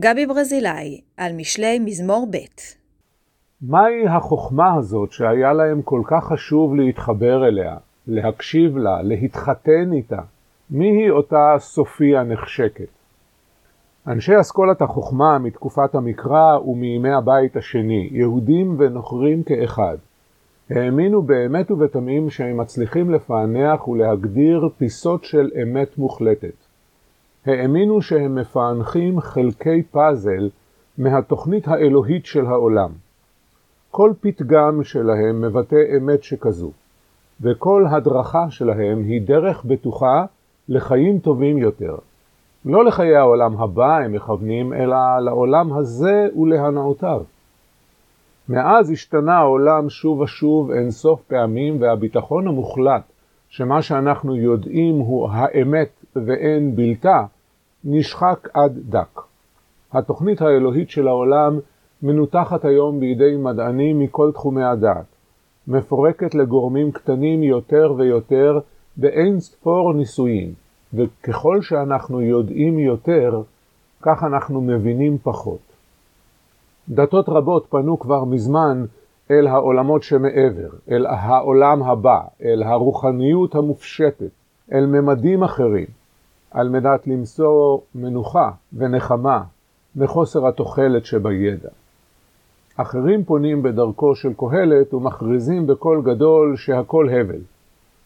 גבי ברזילאי, על משלי מזמור ב' מהי החוכמה הזאת שהיה להם כל כך חשוב להתחבר אליה, להקשיב לה, להתחתן איתה? מיהי אותה סופיה נחשקת? אנשי אסכולת החוכמה מתקופת המקרא ומימי הבית השני, יהודים ונוכרים כאחד, האמינו באמת ובתמים שהם מצליחים לפענח ולהגדיר פיסות של אמת מוחלטת. האמינו שהם מפענחים חלקי פאזל מהתוכנית האלוהית של העולם. כל פתגם שלהם מבטא אמת שכזו, וכל הדרכה שלהם היא דרך בטוחה לחיים טובים יותר. לא לחיי העולם הבא הם מכוונים, אלא לעולם הזה ולהנאותיו. מאז השתנה העולם שוב ושוב אין סוף פעמים, והביטחון המוחלט שמה שאנחנו יודעים הוא האמת ואין בלתה, נשחק עד דק. התוכנית האלוהית של העולם מנותחת היום בידי מדענים מכל תחומי הדעת, מפורקת לגורמים קטנים יותר ויותר באין ספור ניסויים, וככל שאנחנו יודעים יותר, כך אנחנו מבינים פחות. דתות רבות פנו כבר מזמן אל העולמות שמעבר, אל העולם הבא, אל הרוחניות המופשטת, אל ממדים אחרים, על מנת למצוא מנוחה ונחמה מחוסר התוחלת שבידע. אחרים פונים בדרכו של קהלת ומכריזים בקול גדול שהכל הבל,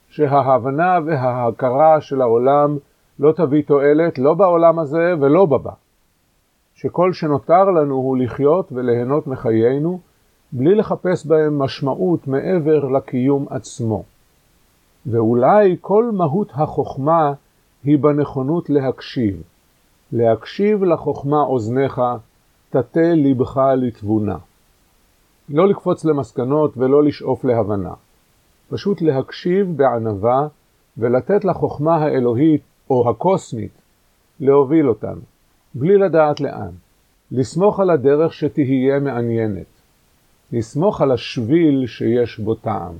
שההבנה וההכרה של העולם לא תביא תועלת לא בעולם הזה ולא בבא, שכל שנותר לנו הוא לחיות וליהנות מחיינו, בלי לחפש בהם משמעות מעבר לקיום עצמו. ואולי כל מהות החוכמה היא בנכונות להקשיב. להקשיב לחוכמה אוזניך, תטה לבך לתבונה. לא לקפוץ למסקנות ולא לשאוף להבנה. פשוט להקשיב בענווה ולתת לחוכמה האלוהית או הקוסמית להוביל אותנו. בלי לדעת לאן. לסמוך על הדרך שתהיה מעניינת. לסמוך על השביל שיש בו טעם.